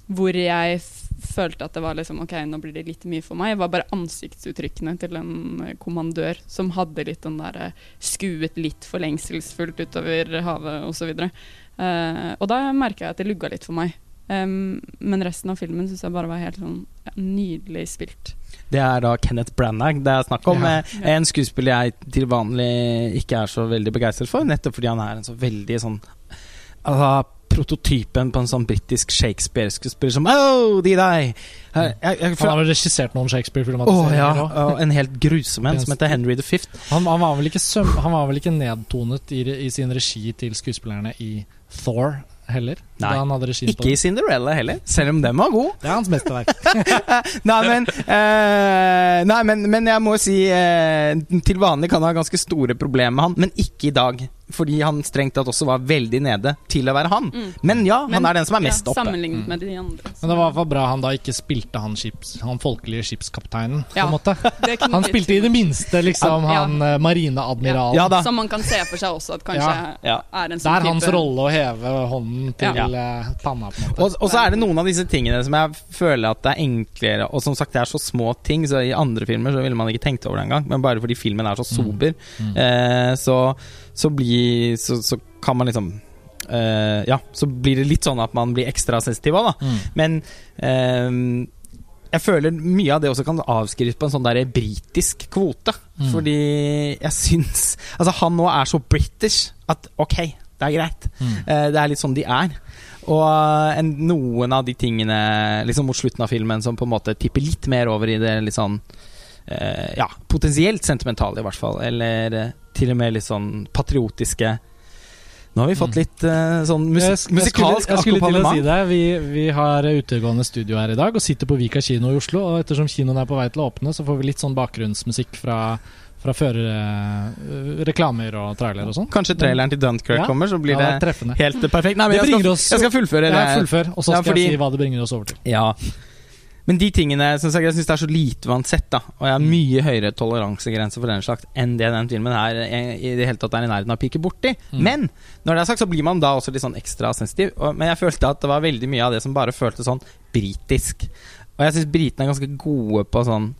hvor jeg følte at det var liksom Ok, nå blir det litt mye for meg, var bare ansiktsuttrykkene til en eh, kommandør som hadde litt den derre skuet litt for lengselsfullt utover havet osv. Uh, og da merka jeg at det lugga litt for meg. Um, men resten av filmen syns jeg bare var helt sånn ja, nydelig spilt. Det er da Kenneth Branagh det er snakk om. Ja. eh, En skuespiller jeg til vanlig ikke er så veldig begeistret for, nettopp fordi han er en så veldig sånn altså, Prototypen på en sånn britisk Shakespeare-skuespiller som Oh, de deg! Jeg, jeg, jeg, Han har vel regissert noen Shakespeare-filmatiseringer òg. ja, en helt grusom en som heter Henry the Fifth. Han, han, var vel ikke søm, han var vel ikke nedtonet i, i sin regi til skuespillerne i Thor heller? Nei, han hadde Ikke i. Cinderella heller, selv om den var god. Det er hans mesterverk. [laughs] nei, men, eh, nei, men, men jeg må si eh, Til vanlig kan jeg ha ganske store problemer med han, men ikke i dag. Fordi han strengt tatt også var veldig nede til å være han. Mm. Men ja, han Men- er den som er mest ja, oppe. Sammenlignet Mm. med de andre. Men det var i hvert fall bra han da ikke spilte han, skips, han folkelige skipskapteinen. på Ja. en måte [laughs] Han spilte i det minste liksom Ja. han eh, marineadmiralen. Ja da. Som man kan se for seg også at kanskje Ja. Ja. er en Det sånn er hans type rolle å heve hånden til Ja. eh, panna, på en måte. Og, og så er det noen av disse tingene som jeg føler at det er enklere Og som sagt, det er så små ting, så i andre filmer så ville man ikke tenkt over det engang. Men bare fordi filmen er så sober, Mm. eh, så, så blir så, så kan man liksom eh, Ja, så blir det litt sånn at man blir ekstra sensitiv òg, da. Mm. Men eh, jeg føler mye av det også kan avskrives på en sånn der britisk kvote. Mm. Fordi jeg syns Altså, han nå er så british at ok, det er greit. Mm. Eh, det er litt sånn de er. Og eh, en, noen av de tingene liksom mot slutten av filmen som på en måte tipper litt mer over i det litt sånn eh, Ja, potensielt sentimentale, i hvert fall. Eller eh, til og med litt sånn patriotiske. Nå har vi fått Mm. litt eh, sånn musik Jeg, jeg, skulle, musikalsk jeg skulle til å si det. Vi, vi har utegående studio her i dag og sitter på Vika kino i Oslo. Og ettersom kinoen er på vei til å åpne, så får vi litt sånn bakgrunnsmusikk fra, fra føre, reklamer og trailer og sånn. Kanskje traileren til Dunkirk Ja. kommer, så blir Ja, det det helt perfekt. Nei, men jeg skal, oss- jeg skal fullføre Ja, det. fullfør, og så Ja, skal fordi- jeg si hva det bringer oss over til. Ja. Men de tingene som sagt, jeg syns det er så lite uansett, da. Og jeg har mye høyere toleransegrense for den slags enn det den filmen her er- i det hele tatt er i nærheten av å pike borti. Mm. Men når det er sagt, så blir man da også litt sånn ekstra sensitiv. Og, men jeg følte at det var veldig mye av det som bare føltes sånn britisk. Og jeg syns britene er ganske gode på sånn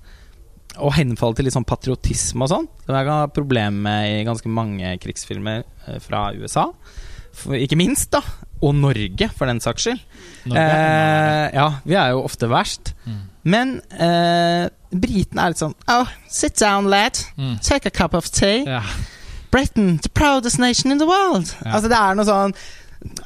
å henfalle til litt sånn patriotisme og sånn. Som jeg kan ha problem med i ganske mange krigsfilmer eh, fra USA. For, ikke minst, da. Og Norge, for den saks skyld. Norge. Eh, ja, vi er jo ofte verst. Mm. Men eh, britene er litt sånn Oh, sit down, lad. Mm. Take a cup of tea. Ja. Britain, the proudest nation in the world. Ja. Altså, det er noe sånn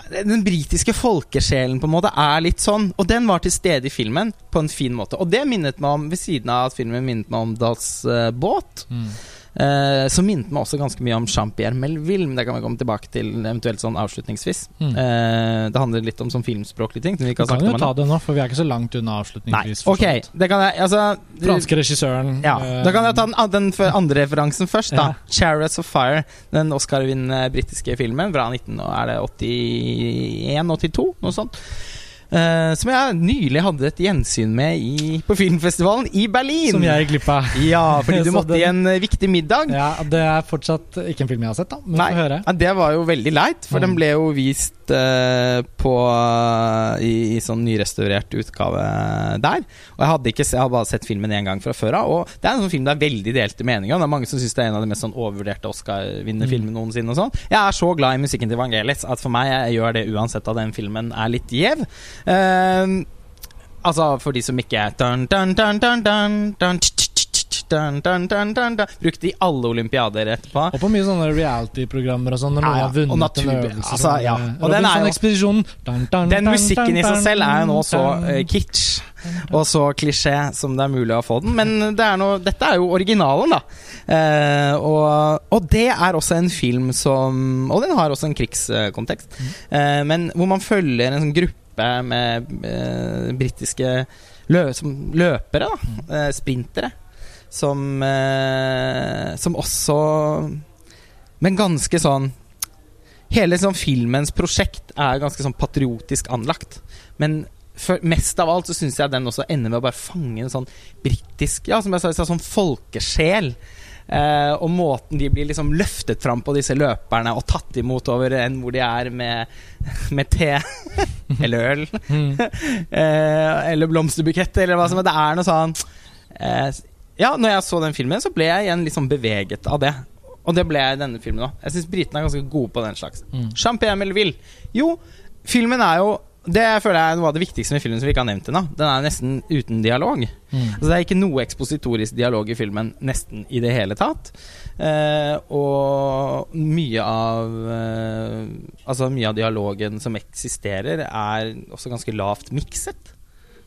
Den britiske folkesjelen på en måte er litt sånn, og den var til stede i filmen på en fin måte. Og det minnet meg om, ved siden av at filmen minnet meg om Dahls uh, båt, Mm. Eh, så minnet meg også ganske mye om Jean-Pierre Melville. Men det kan vi komme tilbake til eventuelt sånn avslutningsvis. Mm. Eh, det handler litt om sånn filmspråklige ting. Som vi har kan jo ta det nå, for vi er ikke så langt unna avslutningsvis. Nei, ok, det kan jeg Altså Franske regissøren. ja, eh, Da kan jeg ta den, den andre referansen først. da Ja. 'Chariots of Fire'. Den Oscar-vinnende britiske filmen fra 19, og er det 81-82, noe sånt. Eh, som jeg nylig hadde et gjensyn med i, på filmfestivalen i Berlin. Som jeg glipp av. Ja, fordi [laughs] du måtte måtte i en eh, viktig middag. Ja, Det er fortsatt ikke en film jeg har sett, da. Men Nei, ja, det var jo veldig leit, for Mm. den ble jo vist eh, på i, i sånn nyrestaurert utgave der. Og jeg hadde ikke jeg hadde bare sett filmen én gang fra før av. Og det er en sånn film det er veldig delte meninger om. Det er mange som syns det er en av de mest sånn overvurderte Oscar-vinnerfilmene Mm. noensinne. og sånn Jeg er så glad i musikken til Vangelis at for meg jeg gjør det uansett at den filmen er litt gjev. Uh, altså for de som ikke er dun, dun, dun, dun, dun, dun, dun, dun, dun. Brukte i alle olympiader etterpå. Og på mye sånne reality-programmer og sånn, når noen har vunnet natur- en øvelse. altså, sånn, ja. Og den er jo- Den musikken i seg selv er jo nå så eh, kitsch og så klisjé som det er mulig å få den. Men det er noe, dette er jo originalen, da. Eh, og, og det er også en film som Og den har også en krigskontekst. Eh, men hvor man følger en sånn gruppe med eh, britiske lø som løpere, da. Eh, sprintere. Som, eh, som også Men ganske sånn Hele sånn filmens prosjekt er ganske sånn patriotisk anlagt. Men for, mest av alt så syns jeg den også ender med å bare fange en sånn britisk Ja, som jeg sa, sånn folkesjel. Eh, og måten de blir liksom løftet fram på, disse løperne, og tatt imot over enn hvor de er med, [laughs] med te [laughs] eller øl. Mm. [laughs] eh, eller blomsterbukett, eller hva som er. Det er noe sånn eh, Ja, når jeg så den filmen, så ble jeg igjen sånn beveget av det. Og det ble jeg i denne filmen òg. Jeg syns britene er ganske gode på den slags. Mm. Jean-Pierre Melville. Jo, filmen er jo Det føler jeg er noe av det viktigste med filmen som vi ikke har nevnt ennå. Den er nesten uten dialog. Mm. Altså, det er ikke noe ekspositorisk dialog i filmen nesten i det hele tatt. Eh, og mye av eh, Altså mye av dialogen som eksisterer, er også ganske lavt mikset.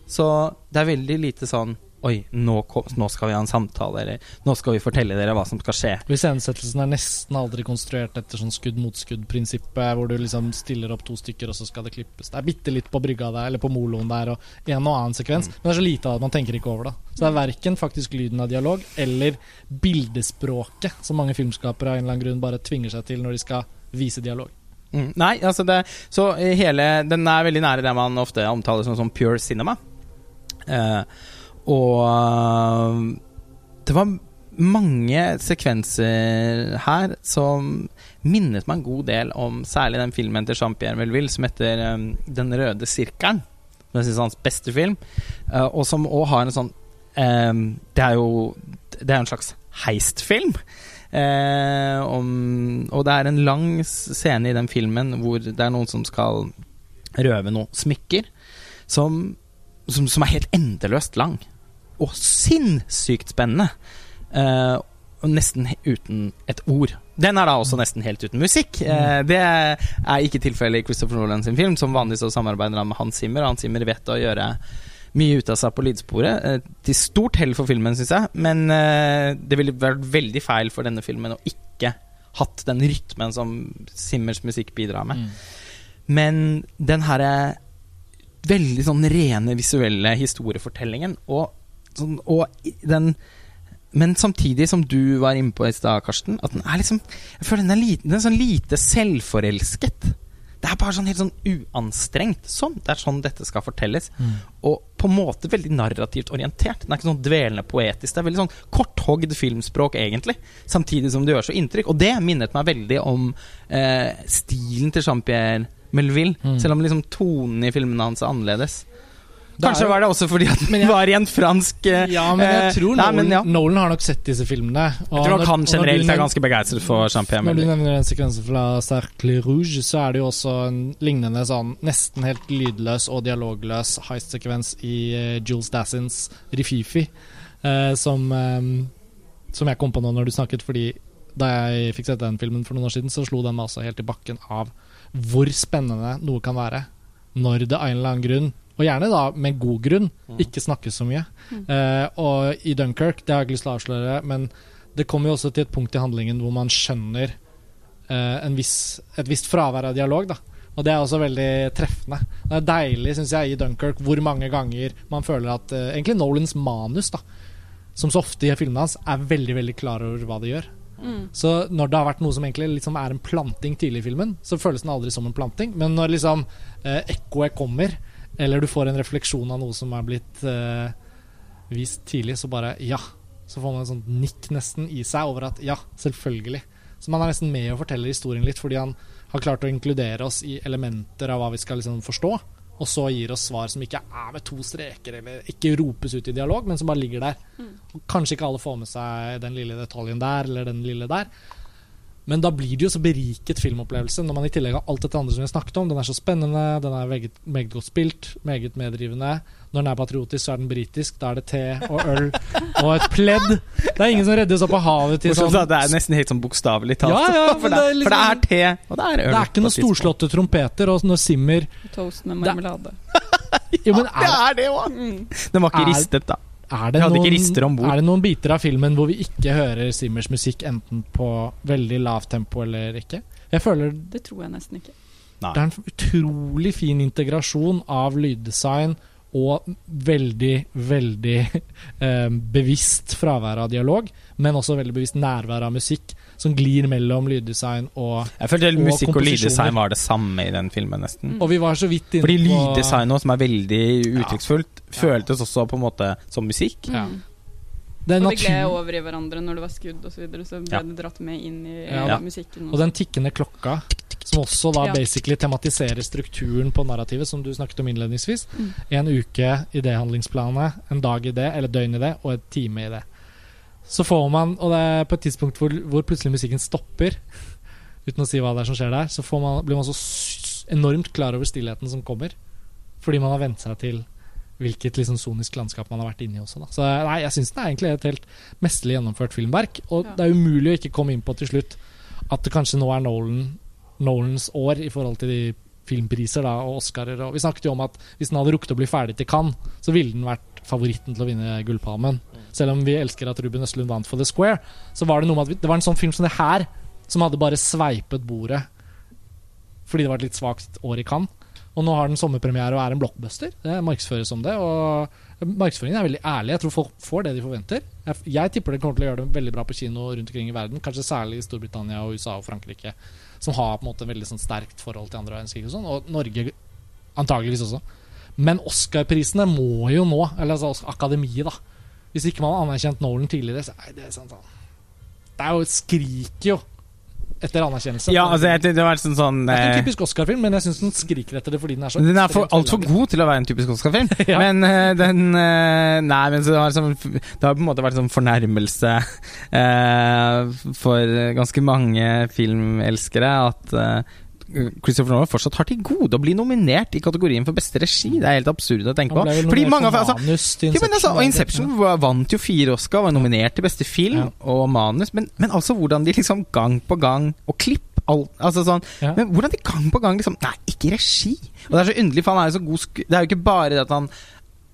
Så det er veldig lite sånn Oi, nå, kom, nå skal vi ha en samtale, eller nå skal vi fortelle dere hva som skal skje. Iscenesettelsen er nesten aldri konstruert etter sånn skudd-mot-skudd-prinsippet, hvor du liksom stiller opp to stykker, og så skal det klippes. Det er bitte litt på brygga der, eller på moloen der, og en og annen sekvens. Men det er så lite av det, man tenker ikke over det. Så det er verken faktisk lyden av dialog, eller bildespråket, som mange filmskapere av en eller annen grunn bare tvinger seg til når de skal vise dialog. Mm. Nei, altså det Så hele Den er veldig nære det man ofte omtaler som, som pure cinema. Eh, og øh, det var mange sekvenser her som minnet meg en god del om særlig den filmen til Jean-Pierre Melville som heter um, Den røde sirkelen. Syns er hans beste film. Uh, og som òg har en sånn um, Det er jo Det er en slags heistfilm. Uh, om, og det er en lang scene i den filmen hvor det er noen som skal røve noen smykker, som, som, som er helt endeløst lang. Og sinnssykt spennende. Uh, nesten uten et ord. Den er da også nesten helt uten musikk. Eh, det er ikke tilfellet i Christopher Nolan sin film. Som vanlig så samarbeider han med Hans Zimmer, og Hans Zimmer vet å gjøre mye ut av seg på lydsporet. Eh, til stort hell for filmen, syns jeg, men det ville vært veldig feil for denne filmen å ikke hatt den rytmen som Simmers musikk bidrar med. Men den herre veldig sånn rene visuelle historiefortellingen, og, sånn, og den men samtidig, som du var inne på i stad, Karsten, at den er liksom Jeg føler den er, lite, den er sånn lite selvforelsket. Det er bare sånn helt sånn uanstrengt. Sånn, Det er sånn dette skal fortelles. Mm. Og på en måte veldig narrativt orientert. Den er ikke sånn dvelende poetisk. Det er veldig sånn korthogd filmspråk, egentlig. Samtidig som det gjør så inntrykk. Og det minnet meg veldig om eh, stilen til Jean-Pierre Melville. Mm. Selv om liksom tonen i filmene hans er annerledes. Kanskje var det også fordi at den var i en fransk eh, Ja, men jeg tror tror nei, Nolan, men ja. Nolan har nok sett disse filmene. og Jeg tror nok han generelt er ganske begeistret for Jean-Pierre Når du nevner en sekvensen fra Cercle Rouge, så er det jo også en lignende sånn nesten helt lydløs og dialogløs heist-sekvens i eh, Jules Dassins Rififi, eh, som, eh, som jeg kom på nå når du snakket, fordi da jeg fikk sett den filmen for noen år siden, så slo den meg også helt i bakken av hvor spennende noe kan være når det av en eller annen grunn, og gjerne da med god grunn, ikke snakke så mye. Mm. Eh, og i Dunkerque, det har jeg ikke lyst til å avsløre, men det kommer jo også til et punkt i handlingen hvor man skjønner uh, en viss, et visst fravær av dialog. da Og det er også veldig treffende. Det er deilig, syns jeg, i Dunkerque hvor mange ganger man føler at uh, egentlig Nolans manus, da som så ofte i filmene hans, er veldig veldig klar over hva det gjør. Mm. Så når det har vært noe som egentlig liksom er en planting tidlig i filmen, så føles den aldri som en planting. Men når liksom uh, ekkoet kommer, eller du får en refleksjon av noe som er blitt eh, vist tidlig, så bare ja. Så får man en sånn nikk nesten i seg over at ja, selvfølgelig. Så man er nesten med og forteller historien litt, fordi han har klart å inkludere oss i elementer av hva vi skal liksom forstå. Og så gir oss svar som ikke er med to streker, eller ikke ropes ut i dialog, men som bare ligger der. Mm. Og kanskje ikke alle får med seg den lille detaljen der, eller den lille der. Men da blir det jo så beriket filmopplevelse når man i tillegg har alt dette andre som vi har snakket om. Den er så spennende, den er meget, meget godt spilt, meget meddrivende. Når den er patriotisk, så er den britisk. Da er det te og øl og et pledd. Det er ingen som reddes opp av havet til sånn det er nesten helt sånn bokstavelig talt. Ja, ja, [laughs] for, det, det er liksom- for det er te, og det er øl. Det er ikke noen storslåtte trompeter, og når Simmer Toast med [laughs] Det- marmelade. Jo, men Det er, er det òg! Mm. Den var ikke Er- ristet, da. Er, det noen, rister om bord. er det noen biter av filmen hvor vi ikke hører Simmers musikk enten på veldig lavt tempo eller ikke? Jeg føler Det tror jeg nesten ikke. Det er en utrolig fin integrasjon av lyddesign og veldig, veldig [laughs] eh, bevisst fravær av dialog, men også veldig bevisst nærvær av musikk som glir mellom lyddesign og Jeg følte Og musikk og lyddesign var det samme i den filmen, nesten. Mm. Og vi var så vidt inne Fordi lyddesign som er veldig Ja. føltes også på en måte som musikk. Ja. Mm. det er Og det gled over i hverandre når det var skudd osv., så, videre, så ble Ja. det dratt med inn i Ja. musikken. musikken. Og den tikkende klokka, som også da Ja. basically tematiserer strukturen på narrativet, som du snakket om innledningsvis. Mm. En uke i det handlingsplanet, en dag i det, eller døgn i det, og et time i det. Så får man, og det er på et tidspunkt hvor, hvor plutselig musikken stopper, [laughs] uten å si hva det er som skjer der, så får man, blir man så enormt klar over stillheten som kommer. Fordi man har vent seg til hvilket liksom sonisk landskap man har vært inne i også. Da. Så nei, jeg syns det er egentlig et helt mesterlig gjennomført filmverk. Og Ja. det er umulig å ikke komme inn på til slutt at det kanskje nå er Nolan, Nolans år i forhold til de filmpriser da, og Oscarer. Og vi snakket jo om at hvis den hadde rukket å bli ferdig til Cannes, så ville den vært favoritten til å vinne Gullpalmen. Selv om vi elsker at Ruben Østlund vant for The Square, så var det noe med at vi, det var en sånn film som det her, som hadde bare sveipet bordet fordi det var et litt svakt år i Cannes. Og nå har den sommerpremiere og er en blockbuster. Det markedsføres som det. Og markedsføringen er veldig ærlig. Jeg tror folk får det de forventer. Jeg, jeg tipper det kommer til å gjøre det veldig bra på kino rundt omkring i verden. Kanskje særlig i Storbritannia og USA og Frankrike, som har på en måte veldig sånn sterkt forhold til andre verdenskrig og sånn. Og Norge antageligvis også. Men Oscar-prisene må jo nå, eller altså Akademiet, da. Hvis ikke man har anerkjent Nolan tidligere, så er det sånn Det er jo skriker jo etter anerkjennelse. Ja, altså, jeg, det var sånn sånn det er ikke eh, en typisk Oscar-film, men jeg syns den skriker etter det fordi den er så Den er for, altfor god til å være en typisk Oscar-film. [laughs] Ja. Men uh, den uh, Nei, men det har, sånn, det har på en måte vært sånn fornærmelse uh, for ganske mange filmelskere at eh, Christopher Nolan fortsatt har til gode å bli nominert i kategorien for beste regi. Det er helt absurd å tenke på. Fordi mange av altså, manus til ja, men altså, Inception. Inception vant jo fire Oscar, var nominert til beste film Ja. og manus, men, men altså hvordan de liksom gang på gang Og klipp all, altså sånn, Ja. Men hvordan de gang på gang liksom Nei, ikke regi! Og det er så underlig, for han er jo så god sku... Det er jo ikke bare det at han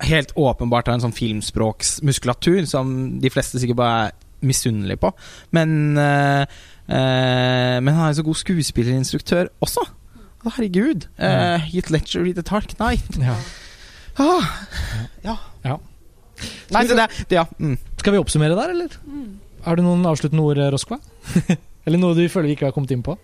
helt åpenbart har en sånn filmspråksmuskulatur som de fleste sikkert bare er misunnelige på, men eh, Men han er jo så god skuespillerinstruktør også. Herregud. Uh, Hit Letcher read The Tark Night. Ja. Ah, ja. Ja. Nei, så det, det Ja. Mm. Skal vi oppsummere der, eller? Mm. Har du noen avsluttende ord, Roskva? [laughs] eller noe du føler vi ikke har kommet inn på?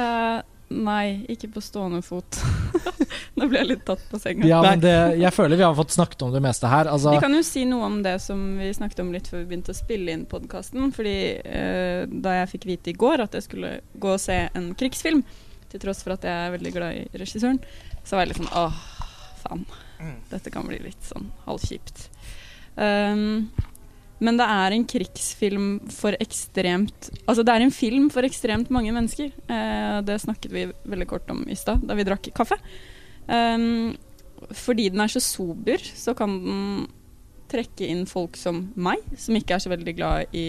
Eh, Nei, ikke på stående fot. [laughs] Nå ble jeg litt tatt på senga. Ja, men det, jeg føler vi har fått snakket om det meste her. Altså, Vi kan jo si noe om det som vi snakket om litt før vi begynte å spille inn podkasten. Fordi eh, da jeg fikk vite i går at jeg skulle gå og se en krigsfilm, til tross for at jeg er veldig glad i regissøren, så var jeg litt sånn åh, faen. Dette kan bli litt sånn halvkjipt. Um, men det er en krigsfilm for ekstremt Altså det er en film for ekstremt mange mennesker. Eh, det snakket vi veldig kort om i stad, da vi drakk kaffe. Um, fordi den er så sober, så kan den trekke inn folk som meg, som ikke er så veldig glad i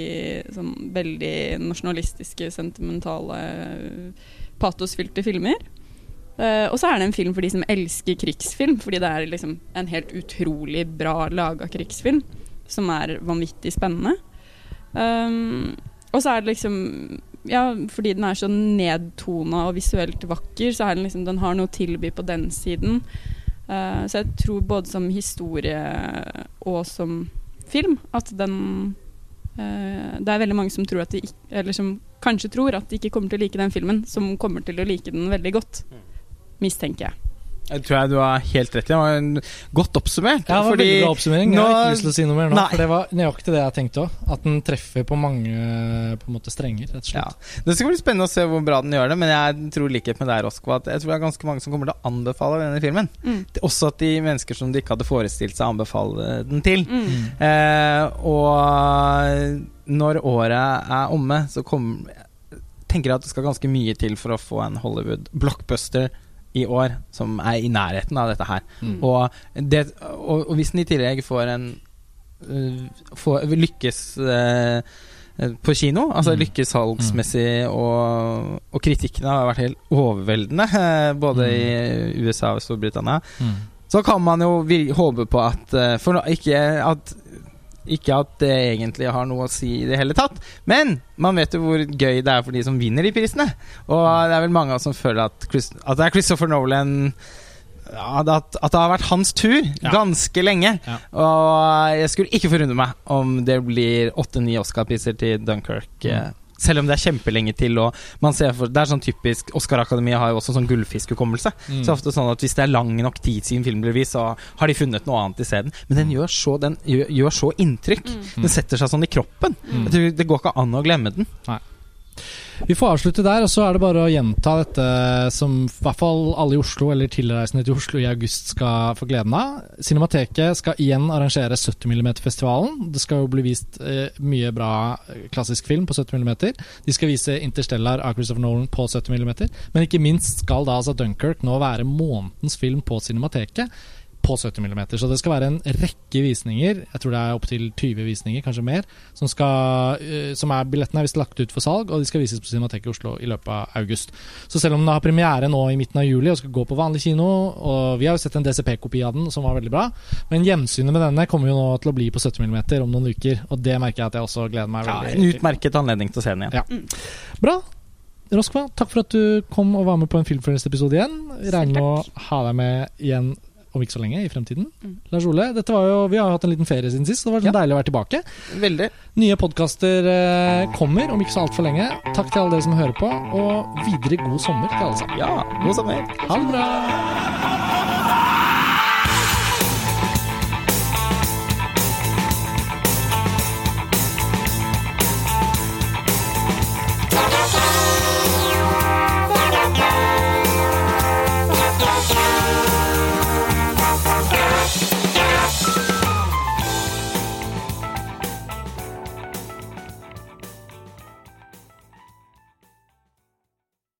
sånn veldig nasjonalistiske, sentimentale, patosfylte filmer. Uh, og så er det en film for de som elsker krigsfilm, fordi det er liksom en helt utrolig bra laga krigsfilm som er vanvittig spennende. Um, og så er det liksom Ja, fordi den er så nedtona og visuelt vakker, så er den liksom Den har noe å tilby på den siden. Uh, så jeg tror både som historie og som film at den uh, Det er veldig mange som tror at de Eller som kanskje tror at de ikke kommer til å like den filmen, som kommer til å like den veldig godt. Mistenker jeg. Jeg tror jeg du har helt rett i. Det var en godt oppsummert. Ja, det var fordi veldig bra oppsummering. Jeg har ikke lyst til å si noe mer nå. Nei. For det var nøyaktig det jeg tenkte òg. At den treffer på mange på en måte strenger, rett og Ja. Det skal bli spennende å se hvor bra den gjør det, men jeg tror likhet med deg, Rosko, at jeg tror det er ganske mange som kommer til å anbefale denne filmen. Mm. Også at de mennesker som de ikke hadde forestilt seg anbefaler den til. Mm. Eh, og når året er omme, så kom, tenker jeg at det skal ganske mye til for å få en Hollywood blockbuster i år som er i nærheten av dette her. Mm. Og, det, og, og hvis den i tillegg får en øh, får, lykkes øh, på kino, altså Mm. lykkes salgsmessig, og, og kritikkene har vært helt overveldende, eh, både i USA og Storbritannia, Mm. så kan man jo håpe på at eh, For ikke at ikke at det egentlig har noe å si i det hele tatt, men man vet jo hvor gøy det er for de som vinner de prisene. Og det er vel mange av oss som føler at, Chris, at det er Christopher Nolan ja, at, at det har vært hans tur Ja. ganske lenge. Ja. Og jeg skulle ikke forundre meg om det blir åtte-ni Oscar-priser til Dunkerque. Mm. Selv om det er kjempelenge til. Og man ser for, det er sånn typisk Oscar-akademiet har jo også sånn gullfiskhukommelse. Mm. Så ofte sånn at Hvis det er lang nok tid siden film blir vist, så har de funnet noe annet isteden. Men den gjør så, den gjør, gjør så inntrykk. Mm. Den setter seg sånn i kroppen. Mm. Jeg tror Det går ikke an å glemme den. Vi får avslutte der, og så er det bare å gjenta dette som i hvert fall alle i Oslo eller tilreisende til Oslo i august skal få gleden av. Cinemateket skal igjen arrangere 70 mm-festivalen. Det skal jo bli vist eh, mye bra eh, klassisk film på 70 mm. De skal vise Interstellar av Christopher Nolan på 70 mm. Men ikke minst skal da altså Dunkerque nå være månedens film på Cinemateket på 70 mm. Så det skal være en rekke visninger, jeg tror det er opptil 20 visninger, kanskje mer, som, skal, eh, som er billettene er visst lagt ut for salg, og de skal vises på Cinemateket i Oslo i løpet av august. Så selv om den har premiere nå i midten av juli og skal gå på vanlig kino, og vi har jo sett en DCP-kopi av den som var veldig bra, men gjensynet med denne kommer jo nå til å bli på 70 mm om noen uker, og det merker jeg at jeg også gleder meg veldig. Ja, en utmerket anledning til å se den igjen. Ja. Bra. Roskva, takk for at du kom og var med på en Filmfrelst-episode igjen. Regner med å ha deg med igjen om ikke så lenge i fremtiden. Mm. Lars Ole, dette var jo, vi har hatt en liten ferie siden sist. så Det var sånn Ja. deilig å være tilbake. Veldig. Nye podkaster eh, kommer om ikke så altfor lenge. Takk til alle dere som hører på, og videre god sommer til alle sammen. Ja, god sommer. Ha det bra!